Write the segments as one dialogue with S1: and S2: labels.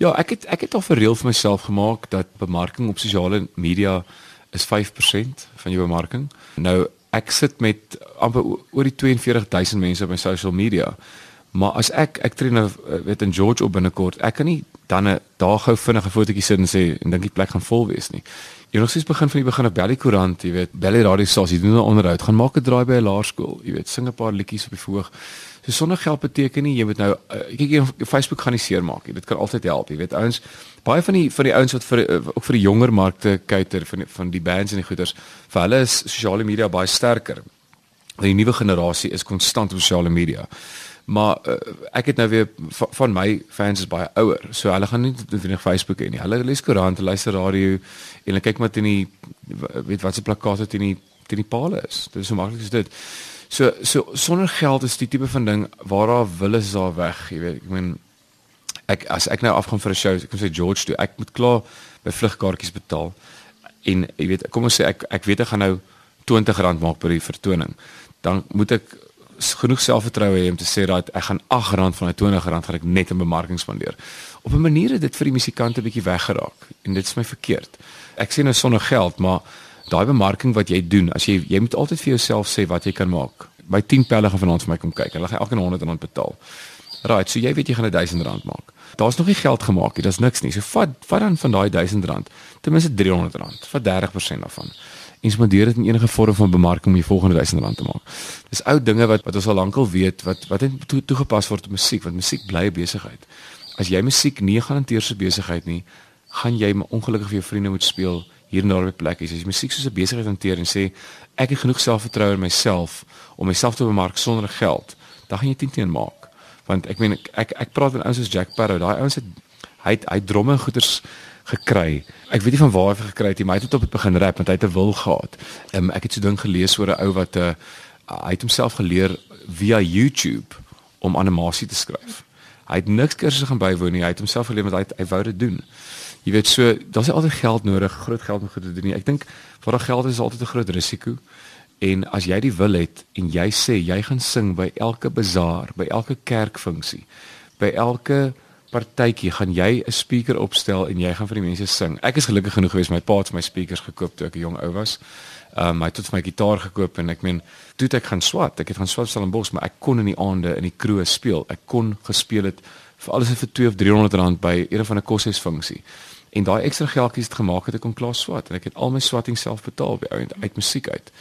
S1: Ja, ek het ek het al vir reël vir myself gemaak dat bemarking op sosiale media is 5% van jou bemarking. Nou ek sit met amper oor die 42000 mense op my social media. Maar as ek ek tree nou eh, weet in George op binnekort, ek kan nie dan 'n daar gou vinnige fotootjie sit en sê en dink die plek gaan vol wees nie. Jy nog steeds begin van die begin op Belly Koerant, jy weet, Belly Radio Stasie doen 'n onderhoud, gaan maak 'n draai by 'n laerskool, jy weet, sing 'n paar liedjies op die verhoog. So sonder geld beteken nie jy moet nou uh, kyk jy Facebook gaan nie seer maak nie. Dit kan altyd help, jy weet. Ouens baie van die van die ouens wat vir uh, ook vir die jonger markte kyker van die, van die bands en die goeters, vir hulle is sosiale media baie sterker. Die nuwe generasie is konstant op sosiale media maar uh, ek het nou weer van, van my fans is baie ouer. So hulle gaan nie noodwendig Facebook hê nie. Hulle lees koerant, lees radio en hulle kyk maar teen die weet wat se plakate teen die teen die palle is. Dit is so maklik as dit. So so sonder geld is die tipe van ding waar daar wil is daar weg, jy weet. Ek meen ek as ek nou afgaan vir 'n show, ek kom sê George toe, ek moet klaar my vlugkaartjies betaal. En jy weet, kom ons sê ek ek weet ek gaan nou R20 maak per die vertoning. Dan moet ek genoeg selfvertroue hê om te sê dat ek gaan R8 van my R20 gaan ek net in bemarking spandeer. Op 'n manier het dit vir die musikante 'n bietjie weggeraak en dit is my verkeerd. Ek sê nou sonder geld, maar daai bemarking wat jy doen, as jy jy moet altyd vir jouself sê wat jy kan maak. My 10 pelle gaan vanaand vir my kom kyk. Hulle gaan elkeen R100 betaal. Right, so jy weet jy gaan R1000 maak. Daar's nog nie geld gemaak nie, daar's niks nie. So vat vat dan van daai R1000, ten minste R300, vat 30% daarvan en spandeer dit in enige vorm van bemarking om die volgende 1000 rand te maak. Dis ou dinge wat wat ons al lankal weet wat wat het toe, toegepas word op musiek want musiek bly 'n besigheid. As jy musiek nie garandeer se besigheid nie, gaan jy ongelukkig vir jou vriende moet speel hier en daar op plekke. As jy musiek soos 'n besigheid hanteer en sê ek het genoeg selfvertroue in myself om myself te bemark sonder geld, dan gaan jy teen teen maak. Want ek meen ek ek, ek praat met ouens soos Jack Sparrow, daai ouens het hy hy dromme goeders gekry. Ek weet nie van waar hy gekry het nie, maar hy het tot op begin rap want hy het 'n wil gehad. Um, ek het so ding gelees oor 'n ou wat 'n uh, hy het homself geleer via YouTube om animasie te skryf. Hy het niks kursusse gaan bywoon nie. Hy het homself geleer met hy hy wou dit doen. Jy weet so, daar's altyd geld nodig, groot geld om goed te doen nie. Ek dink vir daai geld is altyd 'n groot risiko. En as jy die wil het en jy sê jy gaan sing by elke bazaar, by elke kerkfunksie, by elke partytjie gaan jy 'n speaker opstel en jy gaan vir die mense sing. Ek is gelukkig genoeg geweest my pa het my speakers gekoop toe ek 'n jong ou was. Ehm um, hy het tot my gitaar gekoop en ek meen toe ek gaan swat, ek het gaan swat stel in bos, maar ek kon in die aande in die kroeg speel. Ek kon gespeel het vir alles vir 2 of 300 rand by een van 'n koshuisfunksie. En daai ekstra geldjies het gemaak het ek kon klaar swat en ek het al my swatting self betaal by uit, uit musiek uit.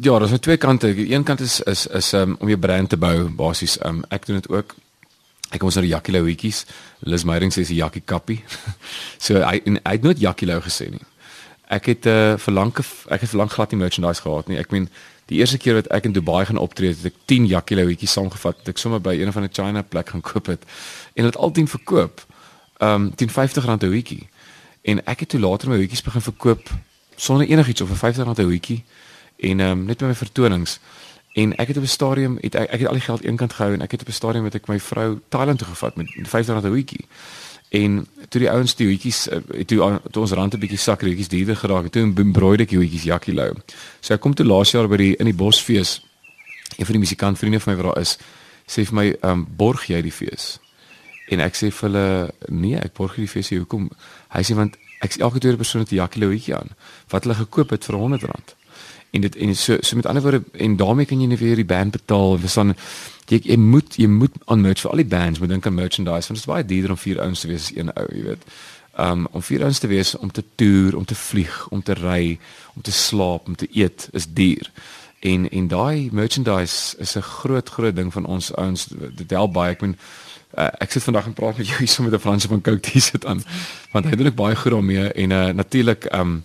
S1: Ja, daar's net twee kante. Een kant is is is um, om jou brand te bou basies. Um, ek doen dit ook Ek kom ons na die Jackie Lou hoetjies. Lis Meyering sê sy Jackie kappie. so hy en, hy het nooit Jackie Lou gesê nie. Ek het uh, verlang ek het verlang glad nie merchandise gehad nie. Ek meen die eerste keer wat ek in Dubai gaan optree het, het ek 10 Jackie Lou hoetjies saamgevat. Ek sommer by een van die China plek gaan koop het en dit al 10 verkoop. Um 10.50 rand 'n hoetjie. En ek het toe later my hoetjies begin verkoop sonder enigiets of vir 50 rand 'n hoetjie en um net met my vertonings. En ek het op 'n stadium het ek, ek het al die geld eenkant gehou en ek het op 'n stadium met ek my vrou Thailand toe gevat met 50 rand 'n weekie. En toe die ouens die hoetjies eh, toe, toe ons rand 'n bietjie sak hoetjies duurder geraak het, toe ek die hoetjies Jackie Lou. So ek kom toe laas jaar by die in die Bosfees. Een van die musikant vriende van my wat daar is, sê vir my, "Um borg jy die fees?" En ek sê vir hulle, "Nee, ek borg die fees. Hoekom?" Hy sê want ek is elke tweede persoon wat 'n Jackie Lou hoetjie aan wat hulle gekoop het vir 100 rand en dit en so so met ander woorde en daarmee kan jy net weer die band betaal en verstaan jy, jy moet jy moet aan merch vir al die bands moet dink aan merchandise want dit is baie duurder om vier ouens te wees as een ou jy weet. Um, om vier ouens te wees om te toer om te vlieg om te ry om te slaap om te eet is duur. En en daai merchandise is 'n groot groot ding van ons ouens dit help baie. Ek bedoel uh, ek sit vandag en praat met jou hier so met 'n Franse van Coke T-shirt aan want hy doen ook baie goed daarmee en uh, natuurlik um,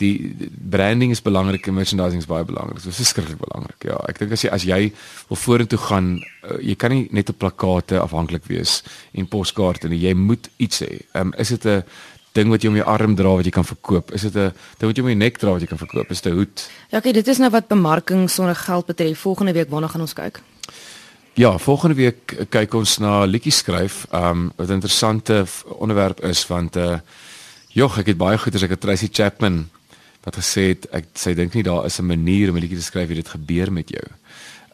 S1: die branding is belangrik en merchandising is baie belangrik. Dit is verskriklik belangrik. Ja, ek dink as jy as jy wil vorentoe gaan, uh, jy kan nie net op plakate afhanklik wees en poskaarte nie. Jy moet iets hê. Ehm um, is dit 'n ding wat jy om jou arm dra wat jy kan verkoop? Is dit 'n ding wat jy om jou nek dra wat jy kan verkoop? Is dit 'n hoed?
S2: Ja, okay, dit is nou wat bemarking sonder geld betref. Volgende week waarna gaan ons kyk?
S1: Ja, volgende week kyk ons na liedjie skryf. Ehm um, wat 'n interessante onderwerp is want uh Jogg, ek het baie as ek het Tracy Chapman wat gesê het ek sê dink nie daar is 'n manier om 'n liedjie te skryf wie dit gebeur met jou.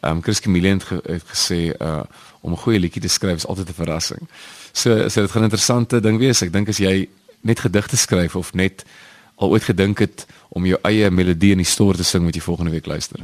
S1: Ehm um, Chris Camille het, ge, het gesê uh om 'n goeie liedjie te skryf is altyd 'n verrassing. So so dit gaan 'n interessante ding wees. Ek dink as jy net gedigte skryf of net al ooit gedink het om jou eie melodie in die stoor te sing wat jy volgende week luister.